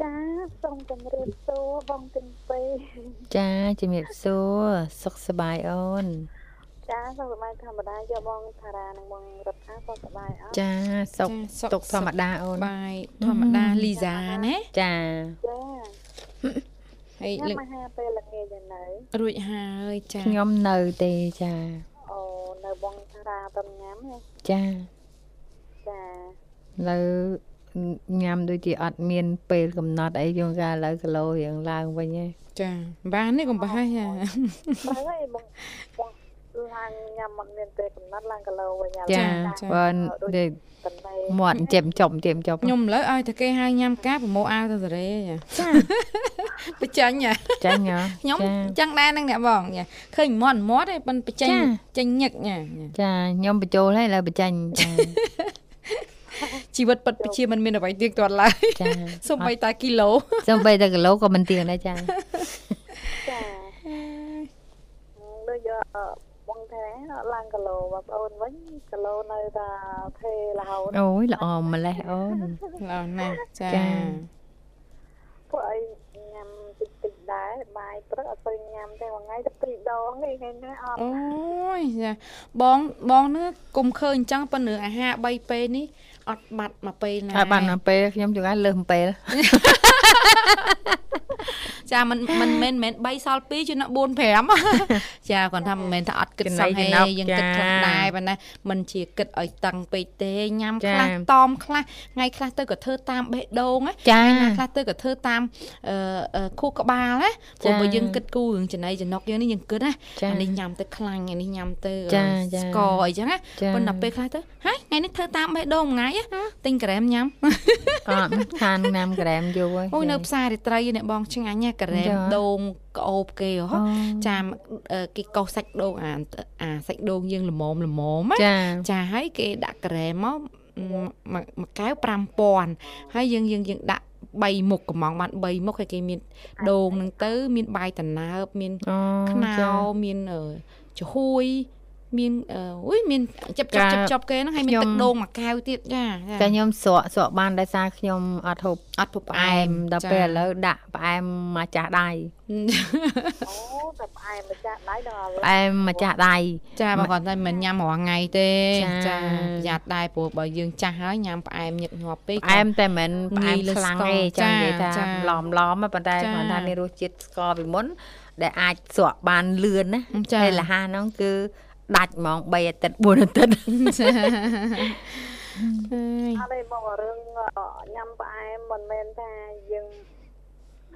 ចាសូមជម្រាបសួរបងទាំងពីរចាជំរាបសួរសុខសប្បាយអូនចាសុខសប្បាយធម្មតាយកបងថារានិងបងរដ្ឋាសុខសប្បាយអត់ចាសុខសុខទុកធម្មតាអូនបាយធម្មតាលីសាណាចាចាហើយញ៉ាំលើកអាហារពេលល្ងាចយ៉ាងនៅរួចហើយចាខ្ញុំនៅទេចាអូនៅបងថារាតំញ៉ាំហ៎ចា ចាឥឡូវញ៉ាំដូចជាអត់មាន ពេលកំណត់អីយងកាឥឡូវគីឡូរៀងឡើងវិញហើយចាបាននេះកុំប្រហែសចាបើហើយបងបងឡើងញ៉ាំមិនមានពេលកំណត់ឡើងគីឡូវិញឥឡូវចាបើដូចតំណេមាត់ចេមចំចេមចំខ្ញុំឥឡូវឲ្យតែគេហៅញ៉ាំការប្រមូលអាវទៅសេរីចាចាបញ្ចាញ់ចាចាញ់ហ៎ខ្ញុំចាចឹងដែរនឹងអ្នកបងចាឃើញមាត់មាត់ឯងប៉ុនបញ្ចាញ់ចាចេញញឹកចាចាខ្ញុំបញ្ចូលហើយឥឡូវបញ្ចាញ់ចា ជីវិតពិតជាមិនមានអ្វីទៀងទាត់ឡើយចាសូម្បីតែគីឡូសំបីតែគីឡូក៏មិនទៀងដែរចាចាដូចយកបងថាឡើងគីឡូបងប្អូនវិញគីឡូនៅតែថេរហូតអូយល្អម្លេះអូនល្អណាស់ចាចាពួកអីញ៉ាំតិចតិចៗដែរបាយព្រឹកអត់ទៅញ៉ាំទេមួយថ្ងៃទៅពីរដងនេះថ្ងៃនេះអត់អូយចាបងបងនេះគុំឃើញអញ្ចឹងប៉ុន្តែអាហារ3ពេលនេះ អត់បាត់មកពេលណាហើយបានមកពេលខ្ញុំជួនកាលលើសពេល ចាមិនមិនមែនមែន3សល់2ចំណុច4 5ចាគាត់ថាមិនមែនថាអត់គិតសោះហេយើងគិតខ្លះដែរប៉ុន្តែមិនជាគិតឲ្យតឹងពេកទេញ៉ាំខ្លះតอมខ្លះថ្ងៃខ្លះទៅក៏ធ្វើតាមបេះដូងណាចាណាខ្លះទៅក៏ធ្វើតាមអឺអឺខួរក្បាលណាព្រោះបើយើងគិតគូរឿងចំណៃចំណុកយើងនេះយើងគិតណាចាអានេះញ៉ាំទៅខ្លាញ់អានេះញ៉ាំទៅចាអឺចាស្ករអីចឹងណាចាប៉ុន្តែពេលខ្លះទៅហើយថ្ងៃនេះធ្វើតាមបេះដូងមួយថ្ងៃណាទិញក្រែមញ៉ាំអត់ខានណាំក្រាមយូរហើយអូយនៅផ្សាររាត្រីអ្នកបងឆ្ងាញ់ណាក្រែមចាដូងក្អូបគេហ៎អូចាអឺគេកោសសាច់ដូងអាអាសាច់ដូងយើងល្មមល្មមណាចាចាហើយគេដាក់ក្រែមមកមួយមួយកែវ5000ហើយយើងយើងយើងដាក់3មុខកំងបាន3មុខហើយគេមានដូងហ្នឹងទៅ មានបាយតណើបមានអូខ្នោចាមានអឺចំហួយ មានអឺអុយមានចាប់ចាប់ចាចាប់ចាប់គេហ្នឹងហើយមានខ្ញុំទឹកដូងមួយកែវទៀតចាតែខ្ញុំស្រក់ស្រក់បានដោយសារខ្ញុំអត់ហូបអត់ពុបផ្អែមដល់ពេលឥឡូវដាក់ផ្អែមមកចាស់ដៃអូតែផ្អែមម្ចាស់ដៃដល់ឥឡូវផ្អែមមកចាស់ដៃចាបើគាត់តែមិនញ៉ាំរាល់ថ្ងៃទេចាប្រយ័ត្នដែរព្រោះបើយើងចាស់ហើយញ៉ាំផ្អែមញឹកញាប់ពេកផ្អែមតែមិនផ្អែមងាយលើខ្លាំងស្ករទេចឹងនិយាយថាចាចាឡំឡំៗប៉ុន្តែចាគាត់ថាមានរសជាតិស្ករពីមុនដែលអាចស្រក់បានលឿនណាចាហើយលះហាហ្នឹងគឺ ដាច់ហ្មង3អាទិត្យ4អាទិត្យចាអើយអត់ទេមករឿងញ៉ាំផ្អែមមិនមែនថាយើង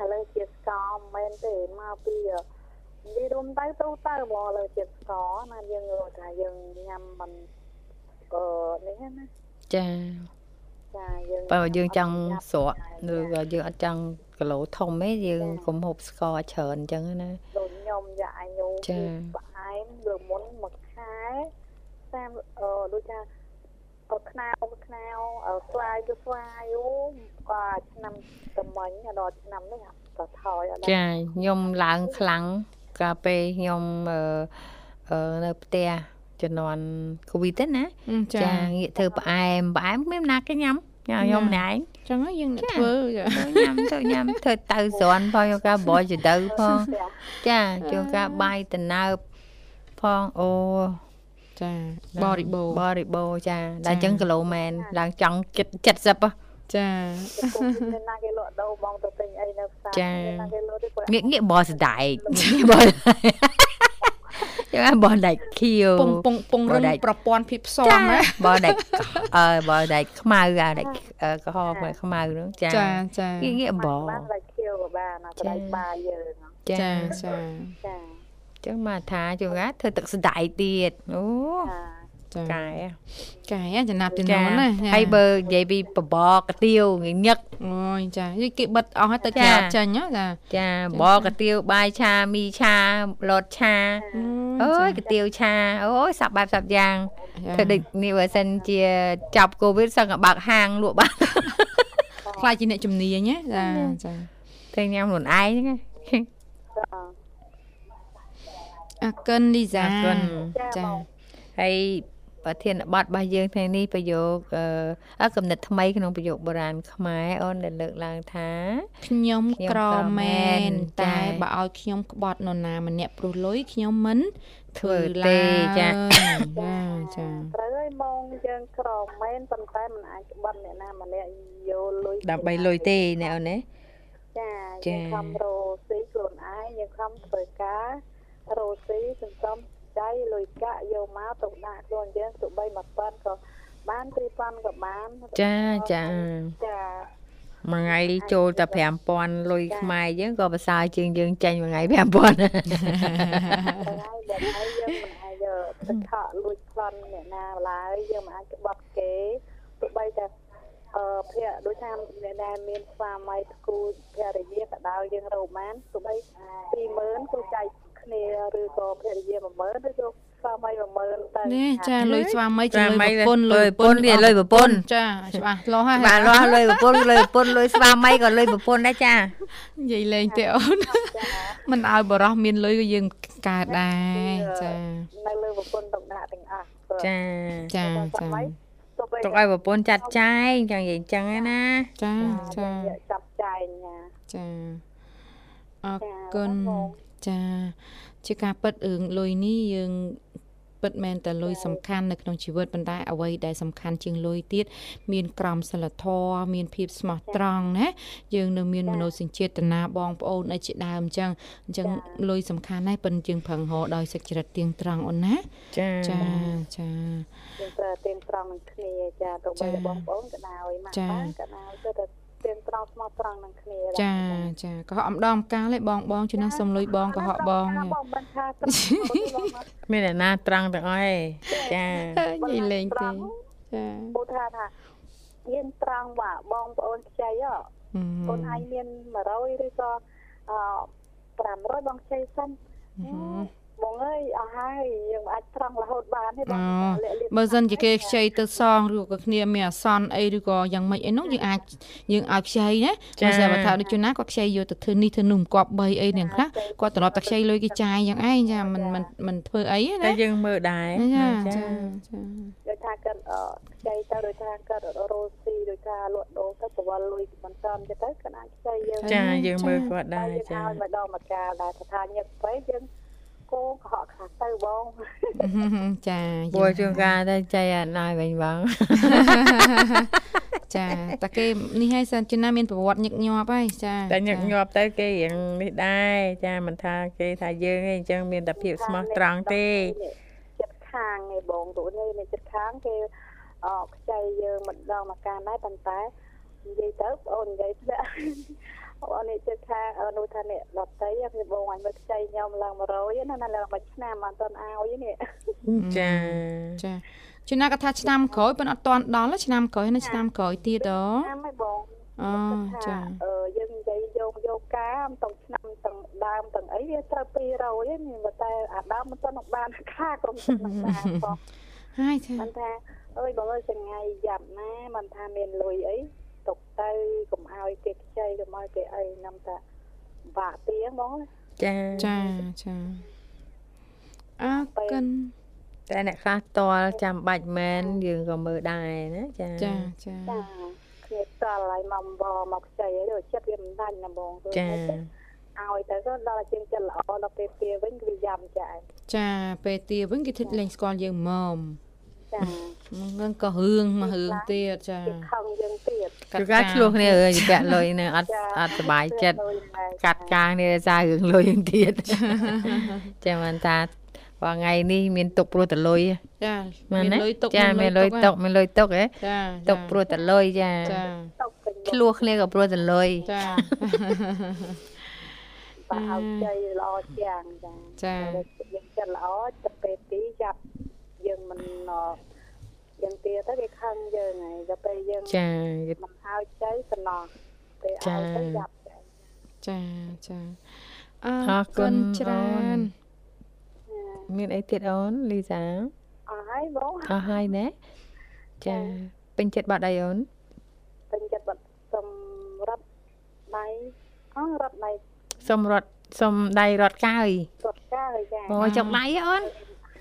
ឥឡូវជាស្ករមិនមែនទេមកពីនិយាយរួមទៅទៅទៅមកឥឡូវជាស្ករណាយើងរកថាយើងញ៉ាំមិនអឺនេះណាចាចាយើងបើយើងចង់ស្រក់ចាឬក៏យើងអត់ចង់គីឡូធំទេយើងកុំហូបស្ករច្រើនអញ្ចឹងណាដូចខ្ញុំខ្ញុំយ៉ាអាញូចា៎ផ្អែមលើមុនមួ យខែតាមអឺដូចថាអឺខ្នៅខ្នៅអឺស្វាយគឺស្វាយអូក៏ឆ្នាំតំមិញដល់ឆ្នាំនេះក៏ថយអត់ដែរចាខ្ញុំឡើងខ្លាំងកាលពេលខ្ញុំអឺអឺនៅផ្ទះជំនាន់កូវីដទេណាចាចាងាកធ្វើផ្អែមផ្អែមគ្មានណាគេញ៉ាំចាខ្ញុំម្នាក់ឯងចឹងហើយយើងអ្នកចាធ្វើចាទៅញ៉ាំទៅញ៉ាំធ្វើទៅស្រាន់ផងយកការបយចទៅផងចាយកការបាយតណើបផងអូ ចាបរិបូរណ៍បរិបូរណ៍ចាដល់អញ្ចឹងគីឡូមែនឡើងចង់ជិត70ហ៎ចាមានណាគេលក់ដូរបងទៅទិញអីនៅផ្សារចា៎មានណាគេលក់ទេគាត់ងាកងាកបរសដែកងាកបរយ៉ាងបរដែកខៀវពងពងពងរឹងបរដែកប្រព័ន្ធភាពផ្សំចាណាបរដែកអឺបរដែកខ្មៅអាដែកអឺក្រហមខ្មៅហ្នឹងចាចាចាងាកងាកបរបានតែខៀវក៏បានណាប្រដៃបាយយើងហ៎ចាចាអចា ចាញ្ចឹងមកថាជួនកាលធ្វើទឹកសដែកទៀតអូចាចាកែកែចំណាប់ចំនួចានណាហើយបើនិយាយពីបបរកាទៀវញឹកអូយចាយគេបិទអស់ហើយទៅចាក្រៅចាញ់ហ៎ចាចាបរកាទៀវបាយឆាមីឆាលតឆាអូយកាទៀវឆាអូយសាប់បែបសាប់យ៉ាងធ្វើដូចនេះបើសិនជាចាប់កូវីដសឹងក៏បើកហាងលក់បានខ្លាចជាអ្នកជំនាញណាចាចាតែញ៉ាំខ្លួនឯងហ្នឹងណាចា អរគុណលីសាអរគុណចាហើយប្រធានបទរបស់យើងថ្ងៃនេះប្រយោគអឺអកំណត់ថ្មីក្នុងប្រយោគបុរាណខ្មែរអូនដែលលើកឡើងថាខ្ញុំខ្ញុំក្រក្រមែមែននតែចាបើឲ្យខ្ញុំក្បត់នរណាម្នាក់ព្រោះលុយខ្ញុំមិនធ្វើធ្វើទេឡើយចាចាចាត្រូវហើយម៉ងយើងក្រមែនប៉ុន្តែមិនអាចក្បត់អ្នកណាម្នាក់យកលុយដើម្បីលុយទេណែអូនណាចាចាយើងខំរកស៊ីខ្លួនឯងយើងខំធ្វើការ រកស៊ីសន្សំចៃលុយកាក់យកមកទុកដាក់ខ្លួនយើងទោះបី1000ក៏បាន2000ក៏បានចាចាចាមួយថ្ងៃចូលតែ5000លុយខ្មែរយើងក៏ប្រសើរជាងយើងចាញ់មួយថ្ងៃ5000តែហើយដែលហើយយើងមិនអាចយកទឹកខកលួចប្លន់អ្នកណាឡើយយើងមិនអាចក្បត់គេទោះបីតែអឺភ័ក្រដូចថាអ្នកណាមានស្វាមីគូភរិយាក៏ដោយយើងរកបានទោះបី20000ក៏ចែក គ្នាឬក៏ភរិយា10000ឬក៏ស្វាមី10000ទៅនេះចាលុយស្វាមីស្វាជាលុមីយប្រពន្ធលុយប្រពន្ធវាលុយប្រពន្ធចាច្បាស់លាស់ហើយបាទលាស់លុយប្រពន្ធលុយប្រពន្ធលុយស្វាមីក៏លុយប្រពន្ធដែរចានិយាយលេងទេអូនមិនឲ្យបរោះមានលុយក៏យើងកើតដែរចានៅលើប្រពន្ធទុកដាក់ទាំងអស់ព្រោះចាចាស្វាចាមីទោះបីទុកឲ្យប្រពន្ធចាត់ចែងចឹងនិយាយអញ្ចឹងឯណាចាចាយកចាប់ចែងណាចាអរចាគុណបង ចាជាការពិតរឿងលុយនេះយើងពិតមែនតែលុយសំខាន់នៅក្នុងជីវិតប៉ុន្តែអ្វីដែលសំខាន់ជាងលុយទៀតមានក្រមសីលធម៌មានភាពស្មោះត្រង់ណាយើងនៅមានមនោសញ្ចេតនាបងប្អូនអីជាដើមអញ្ចឹងអញ្ចឹងលុយសំខាន់ណាស់ប៉ុន្តែយើងប្រឹងរកដោយសេចក្ដីទៀងត្រង់អូនណាចាចាចាយើងត្រូវទៀងត្រង់នឹងគ្នាចាទោះបីចា៎បងប្អូនក៏ដោយម៉ាក់ចា៎ប៉ាក៏ដោយគឺ តែទៀងត្រង់ស្មោះត្រង់នឹងគ្នាដែរចាចាកុហកអំដងម្កាលឯងបងបងជំនះសុំលុយបងកុហកបងចាបងមិនថាត្រង់បងអត់មានអ្នកណាត្រង់ទាំងអស់ឯងចានិយាយលេងទេចាពូថាថាមានត្រង់ว่าបងប្អូនខ្ចីហ៎អឺកូនឯងមាន100ឬក៏អឺ500បងខ្ចីសិន បងអើយអស់ហើយយើងអាចត្រង់រហូតបានទេបងអូលាក់លៀបបើសិនជាគេខ្ចីទៅសងឬក៏គ្នាមានអាសន្នអីឬក៏យ៉ាងម៉េចអីនោះយើងអាចយើងឲ្យខ្ចីណាបើស្រាប់ថាដូចជួនណាគាត់ខ្ចីយកទៅធ្វើនេះធ្វើនោះមិនគប់បីអីទាំងខ្លះគាត់ត្រឡប់តែខ្ចីលុយគេចាយយ៉ាងឯងចាមិនមិនមិនធ្វើអីតែណាយើងមើលដែរចាចាចាចាដូចថាគាត់អឺខ្ចីទៅដូចថាគាត់រស់ស៊ីដូចថាលក់ដូរទៅប្រវល់លុយមិនសមទៅទៅគាត់អាចខ្ចីយើងចាយើងមើលគាត់តែដែរយើងចាឲ្យម្ដងម្កាលដែរថាញឹកពេកយើង គោកុហកខ្លះទៅបងចាពួយជួនកាលទៅចៃអត់ដែរវិញបងចាតែគេនេះឲ្យសិនជួនណាមានប្រវត្តិញឹកញាប់ហើយចាតែញឹកញាប់ទៅគេរៀងនេះដែរចាមិនថាគេថាយើងឯងអញ្ចឹងមានតែភាពស្មោះត្រង់ទេចិត្តខាងឯបងទូនេះនេះចិត្តខាងគេអឺខ្ចីយើងម្ដងម្កាលដែរប៉ុន្តែនិយាយទៅបងអូននិយាយទៅ អូននេះជិតថាអូននោះថាអ្នកដតីខ្ញុំបងអញមើលខ្ចីខ្ញុំឡើង100ណាណាឡើងមួយឆ្នាំអត់ទាន់ឲ្យនេះចាចាជំនាកថាឆ្នាំក្រោយប៉ុនអត់ទាន់ដល់ឆ្នាំក្រោយនៅឆ្នាំក្រោយទៀតអូឆ្នាំហ៎បងអូចាអឺយើងនិយាយយកយកកាមទាំងឆ្នាំទាំងដើមទាំងអីវាត្រូវ200ហ្នឹងតែអាដើមមិនទាន់បានខាក្រុមទាំងបានបងហើយថាមិនថាអើយបងអើយថ្ងៃយ៉ាប់ណាមិនថាមានលុយអី ទុកទៅកុំឲ្យគេខ្ចីកុំឲ្យគេអីនាំតែបាក់ទៀងបងចាចាចាអរគុណតែអ្នកខ្លះតល់ចាំបាច់មែនយើងក៏មើលដែរណាចាចាចាចាគ្នាតល់ឲ្យមកបមកខ្ចីអីទៅចិត្តវាមិនដាច់ណាបងព្រោះចាឲ្យទៅក៏ដល់ជាងចិត្តល្អដល់ពេលទៀវិញគឺវាយ៉ាំចាយចាពេលទាវិញគេ thích លេងស្គាល់យើងម៉ម ចាហ្នឹងក៏រឿងមករឿងទៀតចាគេខឹងយើងទៀតគឺការឆ្លោះគ្នាអើយពាក់លុយនឹងអត់អត់សុបាយចិត្តកាត់កាងនេះសាររឿងលុយនឹងទៀតចាំមិនថាបើថ្ងៃនេះមានទុកព្រោះតលុយចាមែមាននទេលុយទុកចាមានលុយទុកមានលុយទុកហ៎ចាទុកព្រោះតលុយចាចាຕົកពេញឆ្លោះគ្នាក៏ព្រោះតលុយចាបើឲ្យខ្ចីល្អជាងចាចាយើងចិត្តល្អទៅពេលទីចាប់យើង មិនអយើងទៀទៅគេខឹងយើងហើយដល់ពេលយើងចាមិនឲ្យខ្ចីសំណោះពេលឲ្យទៅចាប់ចាចាចាអអរគុណច្រើនមានអីទៀតអូនលីសាអស់ហើយបងអស់ហើយណាចាពេញចិត្តបាត់អីអូនពេញចិត្តបាត់សម្រាប់ដៃអស់រត់ដៃសុំរត់សុំដៃរត់កាយរត់កាយចាអូចុកដៃអូន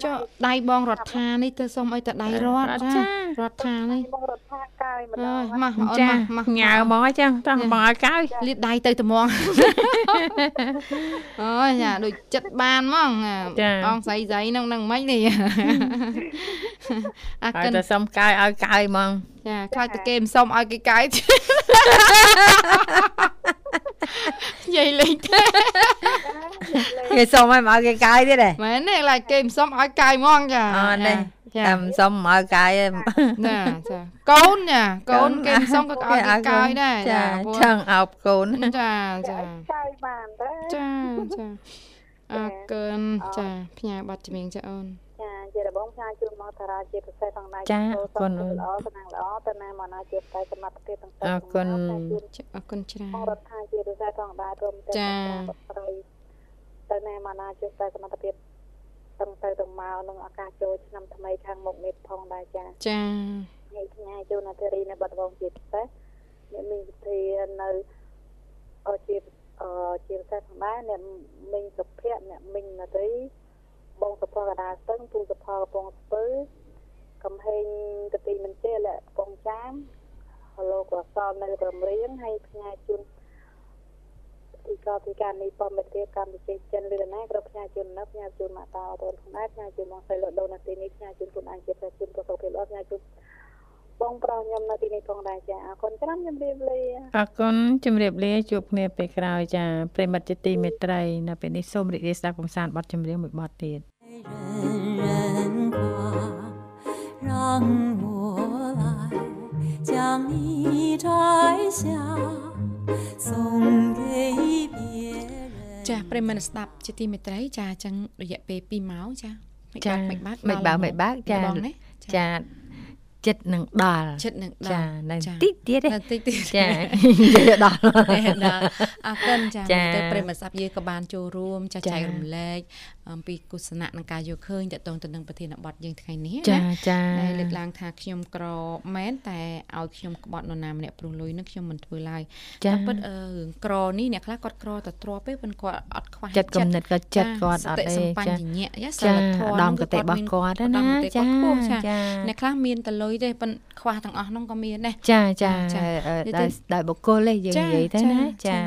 ចុះដៃបងរដ្ឋានេះទៅសុំឲ្យតដៃរត់រត់ចាចារដ្ឋានេះបងរត់ថាកាយម្ដអើងយម៉ាស់អូនចាម៉ាស់ម៉ាស់ញ៉ាវហ្មងអញ្ចឹងតោះបងឲ្យកាយលាតដៃទៅត្មងអូយចាដូចចិត្តបានហ្មងអងស្រីស្រីនឹងនឹងមិននេះអាឲ្យកិនតែសុំកាយឲ្យកាយហ្មងចាខ្លាចតែគេមិនសុំឲ្យគេកាយ និយាយលេងទេគេសុំឲ្យមកឲ្យគេកាយទៀតហ៎មែនទេខ្លាចគេមិនសុំឲ្យកាយហ្មងចាអត់ទេចាតែមិនសុំមកឲ្យកាយទេណាចាកូនចាកូនគេមិនសុំក៏ឲ្យគេកាយដែរចាព្រោះឆឹងអោបកូនចាចាកាយបានទេចាចាអរគុណចាផ្ញើប័ណ្ណជំនាញចាអូន ចាជារបងផ្សាយជូនមកតារាជាពិសេសផងដែរចាអរគុណល្អសំណាងល្អទៅណាមកណាជាតែសមត្ថភាពទាំងអរគុណចាអរគុណច្រើនផងរដ្ឋាជាពិសេសផងដែររួមទាំងចាស្រីទៅណាមកណាជាតែសមត្ថភាពទាំងទៅទាំងមកនឹងឱកាសចូលឆ្នាំថ្មីខាងមុខនេះផងដែរចាចាញ៉ៃផ្ញើជូនអធិរីនៅបាត់ដំបងជាពិសេសអ្នកមានវិធីនៅអជាអជាពិសេសផងដែរអ្នកមីងសុភ័ក្រអ្នកមីងនារី បងសុភ័ក្រកដាលស្ទឹងពូសុភ័ក្រកំពង់ស្ពឺកំហែងកទីមិនជេលកំពង់ចាមលោកកសលនៅក្រមរៀងហើយផ្ញើជូនទីកោទីការនេះបមិត្តភាពកម្ពុជាចិនលឿនណាគ្រប់ផ្ញើជូននៅផ្ញើជូនមកតាអត់ផងដែរផ្ញើជូនមកស្រីលោកដូននៅទីនេះផ្ញើជូនខ្លួនឯងជាប្រជុំប្រកបភាពល្អផ្ញើជូនបងប្រុសខ្ញុំនៅទីនេះផងដែរចាអរគុណច្រើនជំរាបលាអរគុណជំរាបលាជួបគ្នាពេលក្រោយចាប្រិមិត្តជាទីមេត្រីនៅពេលនេះសូមរីករាយស្ដាប់កំសាន្តបទចម្រៀងមួយបទទៀត 人人夸，让我来将你摘下，送给别人。 ចាប្រិយមិត្តស្ដាប់ជាទីមេត្រីចាអញ្ចឹងរយៈពេល2ម៉ោងចាមិន ចា បាក់ មិនបើកមិនបើកចា បងណា ចា ចិត្តនឹងដល់ចិត្តនឹងដល់ចានៅចាតិចទៀតទេនៅតិចទៀតចានិយាយដល់តែដល់អរគុណចាចាទៅប្រិយមិត្តស្ដាប់យើងក៏បានចូលរួមចាចាចែករំលែកអំពីគូសនៈនិងការយកឃើញតកតងទៅនឹងប្រធានបទយើងថ្ងៃនេះចាណាចាដែលលើកឡើងថាខ្ញុំក្រមែនតែឲ្យខ្ញុំក្បត់នរណាម្នាក់ព្រោះលុយនឹងខ្ញុំមិនធ្វើឡើយចាតែពិតអឺរឿងក្រនេះអ្នកខ្លះគាត់ក្រតែទ្រាប់ទេប៉ុន្តែគាត់អត់ខ្វះចិត្តគំនិតក៏ចិត្តគាត់អត់ទេទេសម្បញ្ចាញៈយ៉ាសិចាលធម៌ឧត្តមនោះគតិរបស់គាត់ណាឧត្តមគតិចាគាត់ខ្ពស់ចាចាអ្នកខ្លះមានតែលុយទេប៉ុន្តែខ្វះទាំងអស់ហ្នឹងក៏មានដែរចាចាចាអឺនិយាយដោយទៅដោយបុគ្គលទេយើងចានិយាយទៅណាចា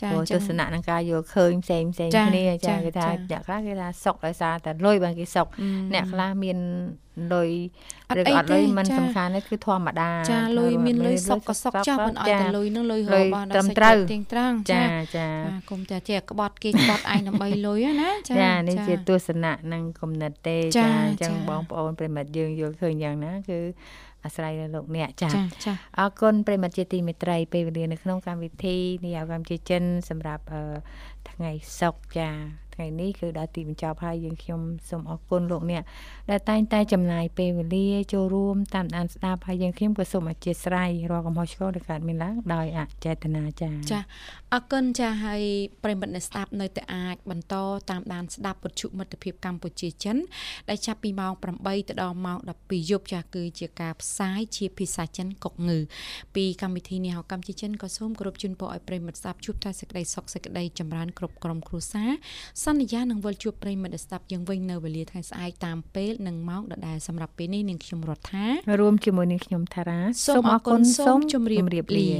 ចាចាព្រោះចាទស្សនៈនឹងការយល់ឃើញផ្សេងផ្សេងចាគ្នាចាចាគេថាចាអ្នកខ្លះគេថាសុកដោយសារតែលុយបានគេសុកអឺអ្នកខ្លះមាន លុយអត់ឬអីក៏អត់លុយទេមិនចាសំខាន់ទេគឺធម្មតាចាលុយមានលុយសុកក៏សុកចោលមិនឲ្យតែលុយនឹងលុយរកបានដល់សាច់ចិត្តទៀងត្រង់ចាចាចាចាគុំតែជាក្បត់គេក្បត់ឯងដើម្បីលុយណាចាចានេះជាទស្សនៈនិងគំនិតទេចាចាអញ្ចឹងចាបងប្អូនប្រិមិត្តយើងយល់ឃើញយ៉ាងណាគឺអាស្រ័យលើលោកអ្នកចាចាចាអរគុណប្រិមត្តជាទីមេត្រីពេលវេលានៅក្នុងកម្មវិធីនិយាយកម្ពុជាចិនសម្រាប់អឺថ្ងៃសុក្រចា ថ្ងៃនេះគឺដល់ទីបញ្ចប់ហើយយើងខ្ញុំសូមអរគុណលោកអ្នកដែលតែងតែចំណាយពេលវេលាចូលរួមតាមដានស្ដាប់ហើយយើងខ្ញុំក៏សូមអធិស្ឋានរាល់កំហុសឆ្គងដែលកើតមានឡើងដោយអចេតនាចាចា អអរគុណចាស់ហើយប្រិមត្តអ្នកស្ដាប់នៅតែអាចបន្តតាមដានស្ដាប់ពុទ្ធមិត្តភាពកម្ពុជាចិន ដែលចាប់ពីម៉ោង8ទៅដល់ម៉ោង12យប់ចាស់គឺជាការផ្សាយជាភាសាចិនកុកងឺពីកម្មវិធីនេះហៅកម្ពុជាចិនក៏សូមគោរពជូនពរឲ្យប្រិមត្តស្ដាប់ជួបតែសេចក្តីសុខសេចក្តីចម្រើនគ្រប់ក្រុមគ្រួសារសន្យានឹងវិលជួបប្រិមត្តអ្នកស្ដាប់យើងវិញនៅវេលាថ្ងៃស្អែកតាមពេលនិងម៉ោងដដែលសម្រាប់ពេលនេះនាងខ្ញុំរដ្ឋារួមជាមួយនឹងខ្ញុំថារាសូមអរគុណសូមជម្រាបលា